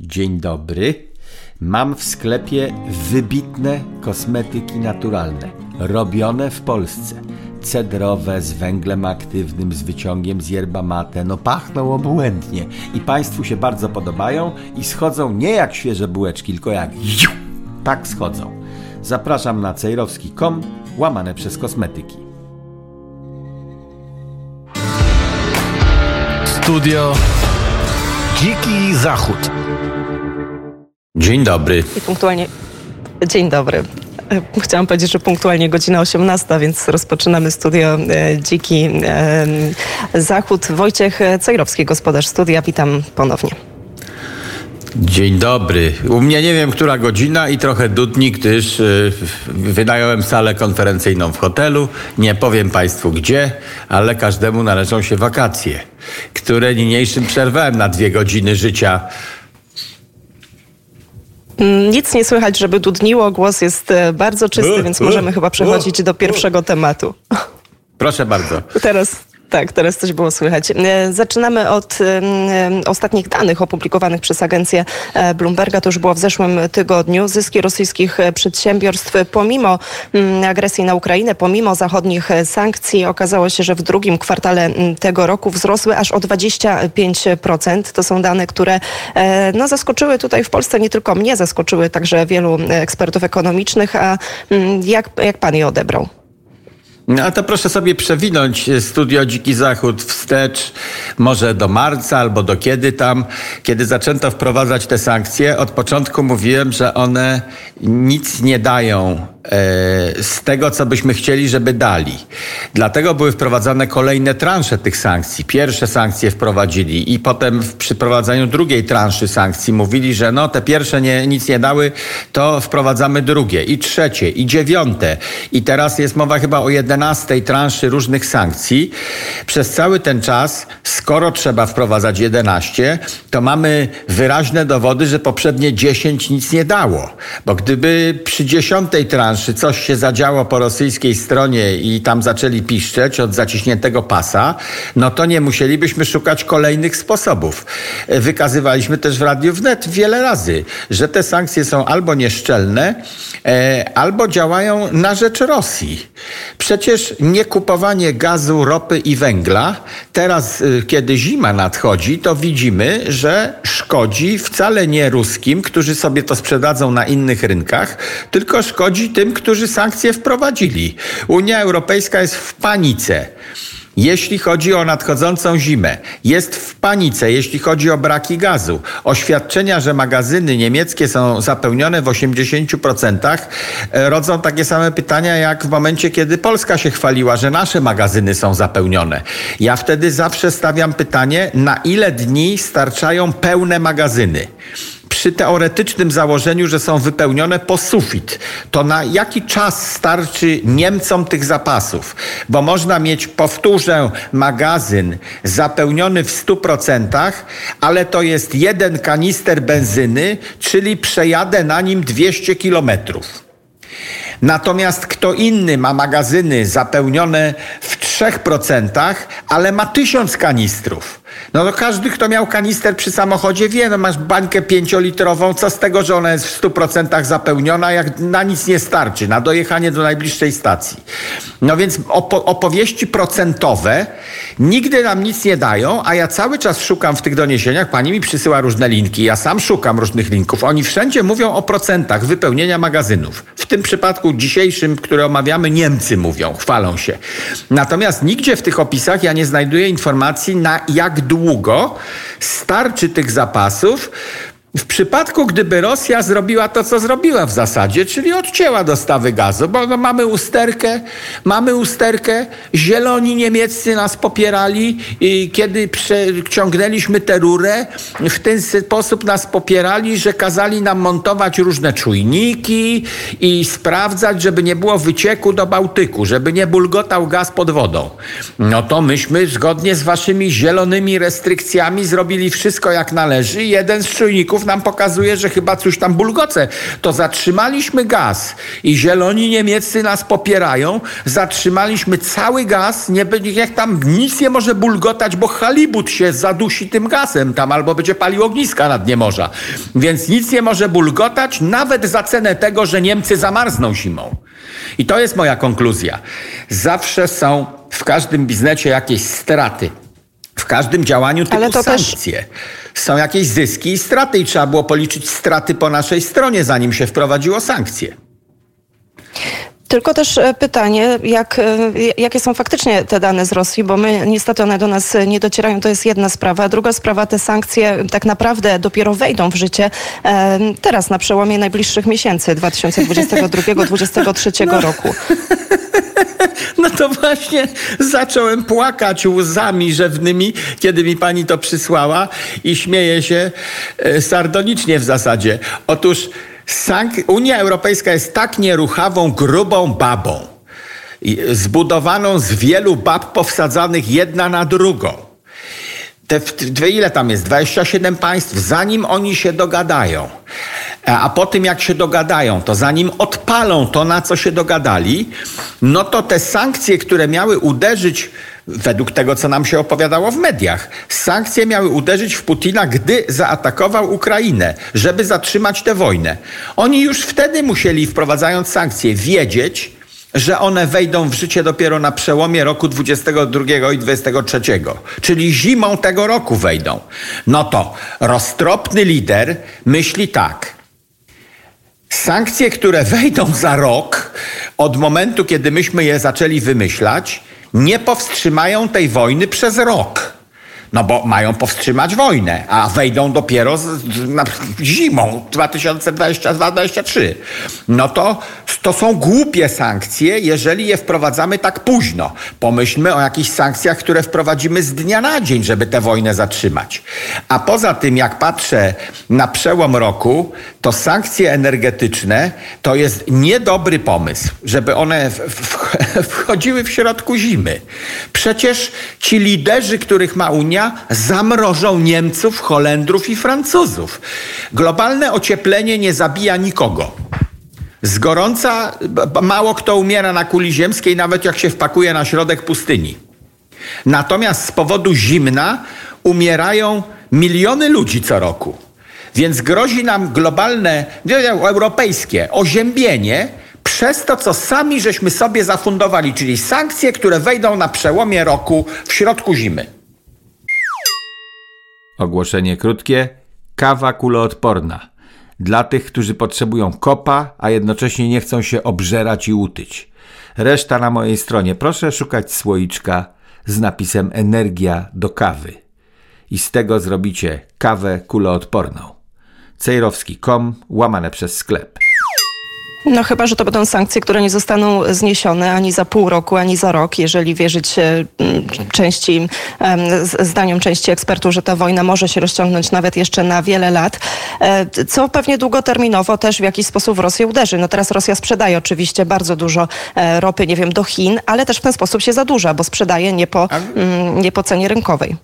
Dzień dobry. Mam w sklepie wybitne kosmetyki naturalne, robione w Polsce. Cedrowe, z węglem aktywnym, z wyciągiem z yerba mate. No pachną obłędnie i Państwu się bardzo podobają i schodzą nie jak świeże bułeczki, tylko jak jiu, tak schodzą. Zapraszam na cejrowski.com łamane przez kosmetyki. Studio Dziki Zachód. Dzień dobry. I punktualnie. Dzień dobry. E, Chciałam powiedzieć, że punktualnie godzina 18, więc rozpoczynamy studio e, Dziki e, Zachód. Wojciech Cejrowski, gospodarz studia. Witam ponownie. Dzień dobry. U mnie nie wiem, która godzina i trochę dudni, gdyż y, wynająłem salę konferencyjną w hotelu. Nie powiem Państwu gdzie, ale każdemu należą się wakacje, które niniejszym przerwałem na dwie godziny życia. Mm, Nic nie słychać, żeby dudniło. Głos jest e, bardzo czysty, więc możemy chyba przechodzić do pierwszego tematu. Proszę bardzo. Teraz. Tak, teraz coś było słychać. E, Zaczynamy od ostatnich danych opublikowanych przez agencję e, Bloomberga. To już było w zeszłym tygodniu. Zyski rosyjskich przedsiębiorstw pomimo mm, agresji na Ukrainę, pomimo zachodnich sankcji, okazało się, że w drugim kwartale tego roku wzrosły aż o 25%. To są dane, które e, no, zaskoczyły tutaj w Polsce nie tylko mnie, zaskoczyły także wielu ekspertów ekonomicznych. A jak, jak pan je odebrał? No to proszę sobie przewinąć e, studio Dziki Zachód wstecz, może do marca albo do kiedy tam, kiedy zaczęto wprowadzać te sankcje. Od początku mówiłem, że one nic nie dają z tego, co byśmy chcieli, żeby dali. Dlatego były wprowadzane kolejne transze tych sankcji. Pierwsze sankcje wprowadzili i potem w przeprowadzaniu drugiej transzy sankcji mówili, że no te pierwsze nie, nic nie dały, to wprowadzamy drugie i trzecie i dziewiąte. I teraz jest mowa chyba o jedenastej transzy różnych sankcji. Przez cały ten czas, skoro trzeba wprowadzać 11, to mamy wyraźne dowody, że poprzednie 10 nic nie dało. Bo gdyby przy dziesiątej transzy coś się zadziało po rosyjskiej stronie i tam zaczęli piszczeć od zaciśniętego pasa, no to nie musielibyśmy szukać kolejnych sposobów. E, Wykazywaliśmy też w Radiu Wnet wiele razy, że te sankcje są albo nieszczelne, e, albo działają na rzecz Rosji. Przecież nie kupowanie gazu, ropy i węgla, teraz y, kiedy zima nadchodzi, to widzimy, że szkodzi wcale nie ruskim, którzy sobie to sprzedadzą na innych rynkach, tylko szkodzi tym, którzy sankcje wprowadzili. Unia Europejska jest w panice. Jeśli chodzi o nadchodzącą zimę, jest w panice, jeśli chodzi o braki gazu. Oświadczenia, że magazyny niemieckie są zapełnione w 80%, e, rodzą takie same pytania, jak w momencie, kiedy Polska się chwaliła, że nasze magazyny są zapełnione. Ja wtedy zawsze stawiam pytanie, na ile dni starczają pełne magazyny przy teoretycznym założeniu, że są wypełnione po sufit, to na jaki czas starczy Niemcom tych zapasów? Bo można mieć, powtórzę, magazyn zapełniony w 100%, ale to jest jeden kanister benzyny, czyli przejadę na nim 200 kilometrów. Natomiast kto inny ma magazyny zapełnione w 3%, ale ma tysiąc kanistrów. No to każdy, kto miał kanister przy samochodzie wie, no masz bańkę pięciolitrową, co z tego, że ona jest w 100% zapełniona, jak na nic nie starczy, na dojechanie do najbliższej stacji. No więc opo- opowieści procentowe nigdy nam nic nie dają, a ja cały czas szukam w tych doniesieniach, pani mi przysyła różne linki, ja sam szukam różnych linków. Oni wszędzie mówią o procentach wypełnienia magazynów. W tym przypadku dzisiejszym, który omawiamy, Niemcy mówią, chwalą się. Natomiast nigdzie w tych opisach ja nie znajduję informacji, na jak długo starczy tych zapasów, w przypadku, gdyby Rosja zrobiła to, co zrobiła w zasadzie, czyli odcięła dostawy gazu, bo no, mamy usterkę, mamy usterkę, zieloni niemieccy nas popierali i kiedy przeciągnęliśmy tę rurę, w ten sposób nas popierali, że kazali nam montować różne czujniki i sprawdzać, żeby nie było wycieku do Bałtyku, żeby nie bulgotał gaz pod wodą. No to myśmy zgodnie z waszymi zielonymi restrykcjami zrobili wszystko jak należy jeden z czujników nam pokazuje, że chyba coś tam bulgoce. To zatrzymaliśmy gaz i zieloni niemieccy nas popierają. Zatrzymaliśmy cały gaz, nie jak tam nic nie może bulgotać, bo halibut się zadusi tym gazem tam albo będzie palił ogniska na dnie morza. Więc nic nie może bulgotać, nawet za cenę tego, że Niemcy zamarzną zimą. I to jest moja konkluzja. Zawsze są w każdym biznesie jakieś straty. W każdym działaniu typu Ale to też- sankcje. Są jakieś zyski i straty i trzeba było policzyć straty po naszej stronie, zanim się wprowadziło sankcje. Tylko też e, pytanie, jak, e, jakie są faktycznie te dane z Rosji, bo my niestety one do nas nie docierają, to jest jedna sprawa. Druga sprawa, te sankcje tak naprawdę dopiero wejdą w życie e, teraz na przełomie najbliższych miesięcy 2022-2023 roku. No to właśnie zacząłem płakać łzami rzewnymi, kiedy mi pani to przysłała i śmieję się e, sardonicznie w zasadzie. Otóż Unia Europejska jest tak nieruchawą, grubą babą, zbudowaną z wielu bab powsadzanych jedna na drugą. Te, te, ile tam jest? 27 państw, zanim oni się dogadają. A a po tym, jak się dogadają, to zanim odpalą to, na co się dogadali, no to te sankcje, które miały uderzyć, według tego, co nam się opowiadało w mediach, sankcje miały uderzyć w Putina, gdy zaatakował Ukrainę, żeby zatrzymać tę wojnę. Oni już wtedy musieli, wprowadzając sankcje, wiedzieć, że one wejdą w życie dopiero na przełomie roku 22 i 23, czyli zimą tego roku wejdą. No to roztropny lider myśli tak. Sankcje, które wejdą za rok, od momentu, kiedy myśmy je zaczęli wymyślać, nie powstrzymają tej wojny przez rok. No bo mają powstrzymać wojnę, a wejdą dopiero z, z, na, zimą 2022-2023. No to, to są głupie sankcje, jeżeli je wprowadzamy tak późno. Pomyślmy o jakichś sankcjach, które wprowadzimy z dnia na dzień, żeby tę wojnę zatrzymać. A poza tym, jak patrzę na przełom roku, to sankcje energetyczne to jest niedobry pomysł, żeby one w, w, wchodziły w środku zimy. Przecież ci liderzy, których ma Unia, zamrożą Niemców, Holendrów i Francuzów. Globalne ocieplenie nie zabija nikogo. Z gorąca mało kto umiera na kuli ziemskiej, nawet jak się wpakuje na środek pustyni. Natomiast z powodu zimna umierają miliony ludzi co roku. Więc grozi nam globalne, europejskie oziębienie przez to, co sami żeśmy sobie zafundowali, czyli sankcje, które wejdą na przełomie roku w środku zimy. Ogłoszenie krótkie. Kawa kuloodporna. Dla tych, którzy potrzebują kopa, a jednocześnie nie chcą się obżerać i utyć. Reszta na mojej stronie. Proszę szukać słoiczka z napisem energia do kawy. I z tego zrobicie kawę kuloodporną. Cejrowski.com łamane przez sklep. No chyba, że to będą sankcje, które nie zostaną zniesione ani za pół roku, ani za rok, jeżeli wierzyć e, części, zdaniom części ekspertów, że ta wojna może się rozciągnąć nawet jeszcze na wiele lat, e, co pewnie długoterminowo też w jakiś sposób w Rosję uderzy. No teraz Rosja sprzedaje oczywiście bardzo dużo e, ropy, nie wiem, do Chin, ale też w ten sposób się zadłuża, bo sprzedaje nie po, nie po cenie rynkowej.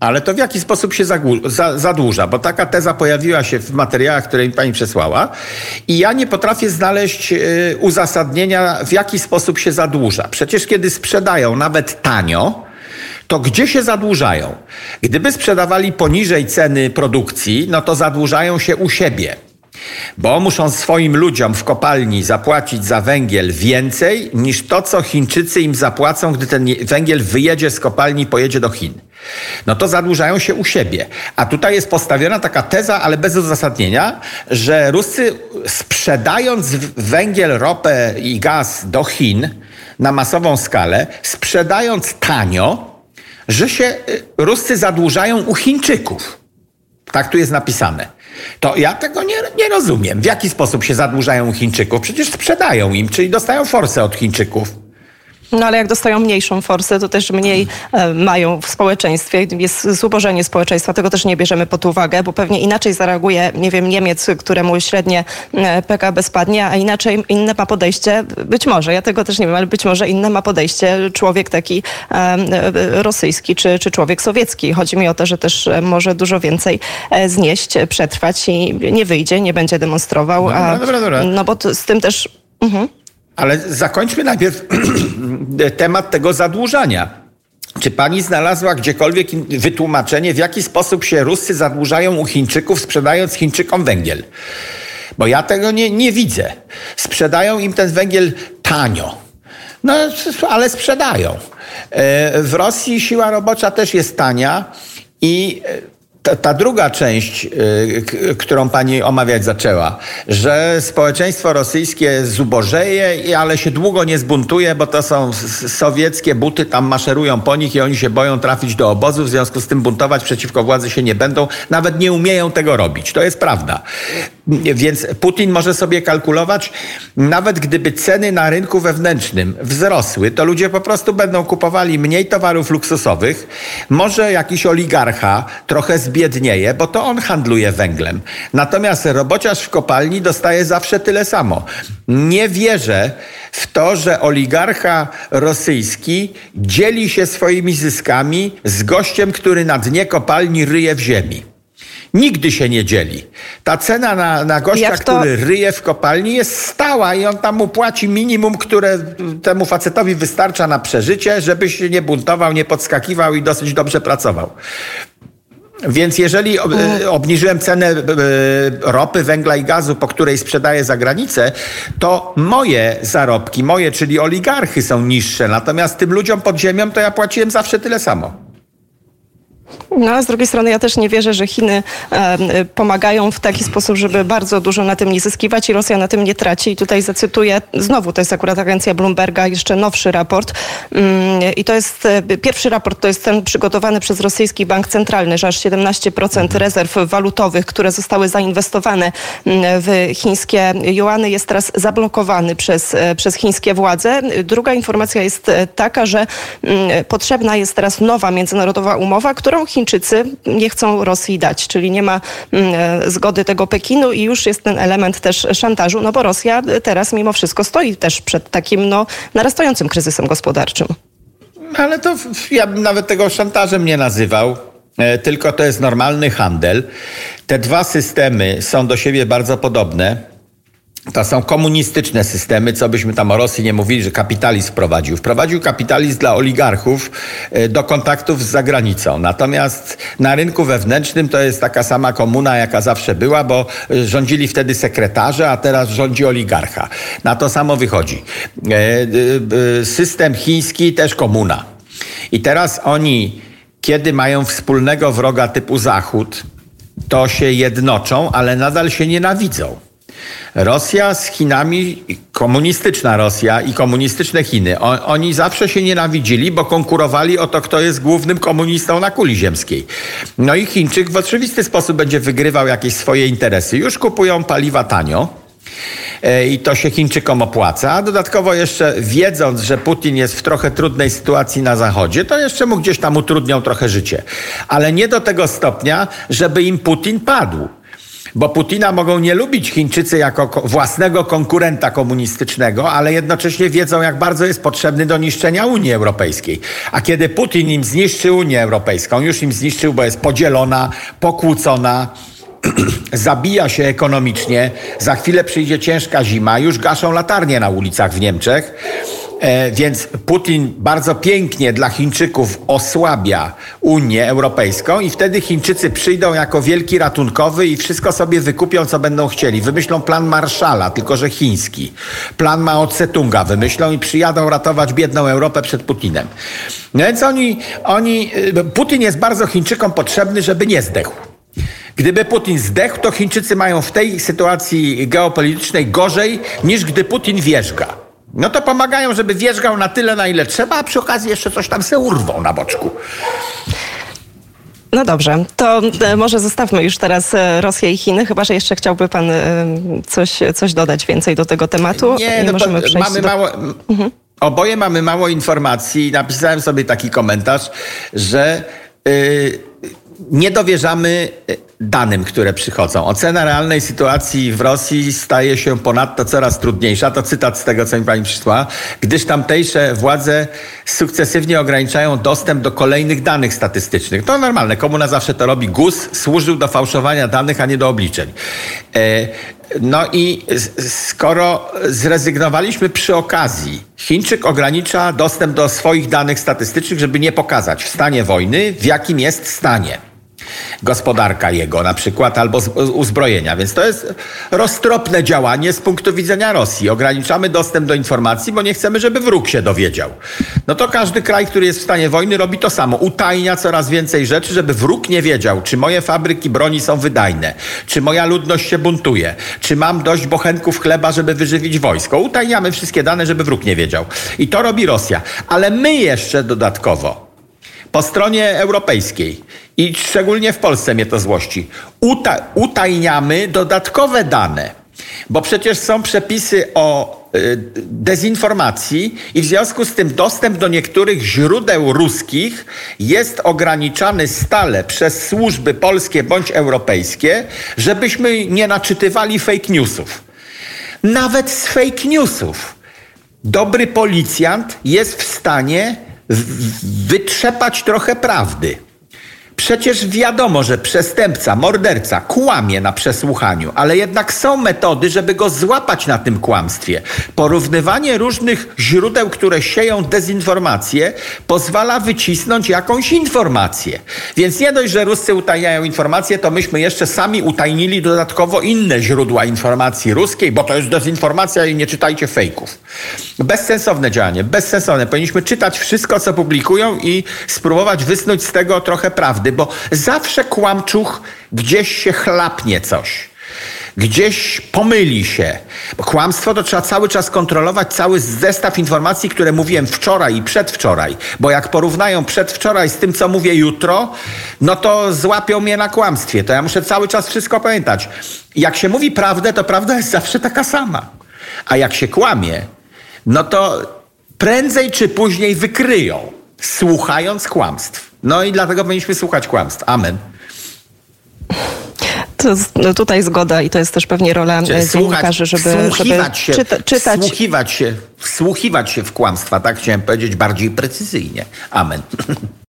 Ale to w jaki sposób się zadłuża? Bo taka teza pojawiła się w materiałach, które mi pani przesłała i ja nie potrafię znaleźć y, uzasadnienia, w jaki sposób się zadłuża. Przecież kiedy sprzedają nawet tanio, to gdzie się zadłużają? Gdyby sprzedawali poniżej ceny produkcji, no to zadłużają się u siebie. Bo muszą swoim ludziom w kopalni zapłacić za węgiel więcej niż to, co Chińczycy im zapłacą, gdy ten węgiel wyjedzie z kopalni i pojedzie do Chin. No to zadłużają się u siebie. A tutaj jest postawiona taka teza, ale bez uzasadnienia, że Ruscy sprzedając węgiel, ropę i gaz do Chin na masową skalę, sprzedając tanio, że się y, Ruscy zadłużają u Chińczyków. Tak tu jest napisane. To ja tego nie, nie rozumiem. W jaki sposób się zadłużają Chińczyków? Przecież sprzedają im, czyli dostają forsę od Chińczyków. No ale jak dostają mniejszą forsę, to też mniej e, mają w społeczeństwie. Jest zubożenie społeczeństwa, tego też nie bierzemy pod uwagę, bo pewnie inaczej zareaguje, nie wiem, Niemiec, któremu średnie e, PKB spadnie, a inaczej inne ma podejście, być może, ja tego też nie wiem, ale być może inne ma podejście człowiek taki e, e, rosyjski czy, czy człowiek sowiecki. Chodzi mi o to, że też e, może dużo więcej znieść, przetrwać i nie wyjdzie, nie będzie demonstrował. Dobra, a, dobra, dobra. No bo to, z tym też... Mhm. Ale zakończmy najpierw temat tego zadłużania. Czy pani znalazła gdziekolwiek wytłumaczenie, w jaki sposób się Ruscy zadłużają u Chińczyków, sprzedając Chińczykom węgiel? Bo ja tego nie, nie widzę. Sprzedają im ten węgiel tanio. No, ale sprzedają. E, W Rosji siła robocza też jest tania i e, ta, ta druga część, y, którą pani omawiać zaczęła, że społeczeństwo rosyjskie zubożeje, ale się długo nie zbuntuje, bo to są sowieckie buty, tam maszerują po nich i oni się boją trafić do obozu, w związku z tym buntować przeciwko władzy się nie będą, nawet nie umieją tego robić. To jest prawda. Więc Putin może sobie kalkulować, nawet gdyby ceny na rynku wewnętrznym wzrosły, to ludzie po prostu będą kupowali mniej towarów luksusowych. Może jakiś oligarcha trochę zbiednieje, bo to on handluje węglem. Natomiast robociarz w kopalni dostaje zawsze tyle samo. Nie wierzę w to, że oligarcha rosyjski dzieli się swoimi zyskami z gościem, który na dnie kopalni ryje w ziemi. Nigdy się nie dzieli. Ta cena na, na gościa, to- który ryje w kopalni jest stała i on tam mu płaci minimum, które temu facetowi wystarcza na przeżycie, żeby się nie buntował, nie podskakiwał i dosyć dobrze pracował. Więc jeżeli e, obniżyłem cenę e, ropy, węgla i gazu, po której sprzedaję za granicę, to moje zarobki, moje, czyli oligarchy są niższe. Natomiast tym ludziom pod ziemią to ja płaciłem zawsze tyle samo. No a z drugiej strony ja też nie wierzę, że Chiny e, pomagają w taki sposób, żeby bardzo dużo na tym nie zyskiwać i Rosja na tym nie traci. I tutaj zacytuję, znowu to jest akurat agencja Bloomberga, jeszcze nowszy raport. Mm, I to jest, e, pierwszy raport to jest ten przygotowany przez rosyjski bank centralny, że aż 17% rezerw walutowych, które zostały zainwestowane mm, w chińskie juany jest teraz zablokowany przez, e, przez chińskie władze. Druga informacja jest e, taka, że mm, potrzebna jest teraz nowa międzynarodowa umowa, którą Chińczycy nie chcą Rosji dać, czyli nie ma mm, e, zgody tego Pekinu i już jest ten element też szantażu, no bo Rosja teraz mimo wszystko stoi też przed takim no, narastającym kryzysem gospodarczym. Ale to ja bym nawet tego szantażem nie nazywał. E, Tylko to jest normalny handel. Te dwa systemy są do siebie bardzo podobne. To są komunistyczne systemy, co byśmy tam o Rosji nie mówili, że kapitalizm wprowadził. Wprowadził kapitalizm dla oligarchów e, do kontaktów z zagranicą. Natomiast na rynku wewnętrznym to jest taka sama komuna, jaka zawsze była, bo e, rządzili wtedy sekretarze, a teraz rządzi oligarcha. Na to samo wychodzi. E, System chiński też komuna. I teraz oni, kiedy mają wspólnego wroga typu Zachód, to się jednoczą, ale nadal się nienawidzą. Rosja z Chinami, komunistyczna Rosja i komunistyczne Chiny, o, oni zawsze się nienawidzili, bo konkurowali o to, kto jest głównym komunistą na kuli ziemskiej. No i Chińczyk w oczywisty sposób będzie wygrywał jakieś swoje interesy. Już kupują paliwa tanio. E, I to się Chińczykom opłaca. A dodatkowo jeszcze wiedząc, że Putin jest w trochę trudnej sytuacji na Zachodzie, to jeszcze mu gdzieś tam utrudnią trochę życie. Ale nie do tego stopnia, żeby im Putin padł. Bo Putina mogą nie lubić Chińczycy jako ko- własnego konkurenta komunistycznego, ale jednocześnie wiedzą, jak bardzo jest potrzebny do niszczenia Unii Europejskiej. A kiedy Putin im zniszczy Unię Europejską, już im zniszczył, bo jest podzielona, pokłócona, zabija się ekonomicznie, za chwilę przyjdzie ciężka zima, już gaszą latarnie na ulicach w Niemczech. E, więc Putin bardzo pięknie dla Chińczyków osłabia Unię Europejską i wtedy Chińczycy przyjdą jako wielki ratunkowy i wszystko sobie wykupią, co będą chcieli. Wymyślą plan Marszala, tylko że chiński. Plan Mao Tse-tunga wymyślą i przyjadą ratować biedną Europę przed Putinem. No więc oni, oni, y, Putin jest bardzo Chińczykom potrzebny, żeby nie zdechł. Gdyby Putin zdechł, to Chińczycy mają w tej sytuacji geopolitycznej gorzej niż gdy Putin wierzga. No to pomagają, żeby wierzgał na tyle, na ile trzeba, a przy okazji jeszcze coś tam se urwą na boczku. No dobrze, to e, może zostawmy już teraz e, Rosję i Chiny, chyba że jeszcze chciałby pan e, coś, coś dodać więcej do tego tematu. Nie, no możemy to przejść mamy do... mało... Oboje mamy mało informacji i napisałem sobie taki komentarz, że yy, nie dowierzamy danym, które przychodzą. Ocena realnej sytuacji w Rosji staje się ponadto coraz trudniejsza. To cytat z tego, co mi pani przysłała, gdyż tamtejsze władze sukcesywnie ograniczają dostęp do kolejnych danych statystycznych. To normalne. Komuna zawsze to robi. GUS służył do fałszowania danych, a nie do obliczeń. E, no i skoro zrezygnowaliśmy przy okazji, Chińczyk ogranicza dostęp do swoich danych statystycznych, żeby nie pokazać w stanie wojny, w jakim jest stanie gospodarka jego na przykład, albo uzbrojenia. Więc to jest roztropne działanie z punktu widzenia Rosji. Ograniczamy dostęp do informacji, bo nie chcemy, żeby wróg się dowiedział. No to każdy kraj, który jest w stanie wojny, robi to samo. Utajnia coraz więcej rzeczy, żeby wróg nie wiedział, czy moje fabryki broni są wydajne, czy moja ludność się buntuje, czy mam dość bochenków chleba, żeby wyżywić wojsko. Utajniamy wszystkie dane, żeby wróg nie wiedział. I to robi Rosja. Ale my jeszcze dodatkowo po stronie europejskiej i szczególnie w Polsce mnie to złości, uta utajniamy dodatkowe dane, bo przecież są przepisy o y, dezinformacji i w związku z tym dostęp do niektórych źródeł ruskich jest ograniczany stale przez służby polskie bądź europejskie, żebyśmy nie naczytywali fake newsów. Nawet z fake newsów dobry policjant jest w stanie wytrzepać trochę prawdy. Przecież wiadomo, że przestępca, morderca kłamie na przesłuchaniu, ale jednak są metody, żeby go złapać na tym kłamstwie. Porównywanie różnych źródeł, które sieją dezinformację, pozwala wycisnąć jakąś informację. Więc nie dość, że Ruscy utajniają informacje, to myśmy jeszcze sami utajnili dodatkowo inne źródła informacji ruskiej, bo to jest dezinformacja i nie czytajcie fejków. Bezsensowne działanie, bezsensowne. Powinniśmy czytać wszystko, co publikują i spróbować wysnuć z tego trochę prawdy prawdy, bo zawsze kłamczuch gdzieś się chlapnie coś. Gdzieś pomyli się. Bo kłamstwo to trzeba cały czas kontrolować, cały zestaw informacji, które mówiłem wczoraj i przedwczoraj. Bo jak porównają przedwczoraj z tym, co mówię jutro, no to złapią mnie na kłamstwie. To ja muszę cały czas wszystko pamiętać. Jak się mówi prawdę, to prawda jest zawsze taka sama. A jak się kłamie, no to prędzej czy później wykryją, słuchając kłamstw. No i dlatego powinniśmy słuchać kłamstw. Amen. To no tutaj zgoda i to jest też pewnie rola Słuchać, e, dziennikarzy, żeby, żeby się, czyta, czytać. Wsłuchiwać się, wsłuchiwać się w kłamstwa, tak chciałem powiedzieć bardziej precyzyjnie. Amen.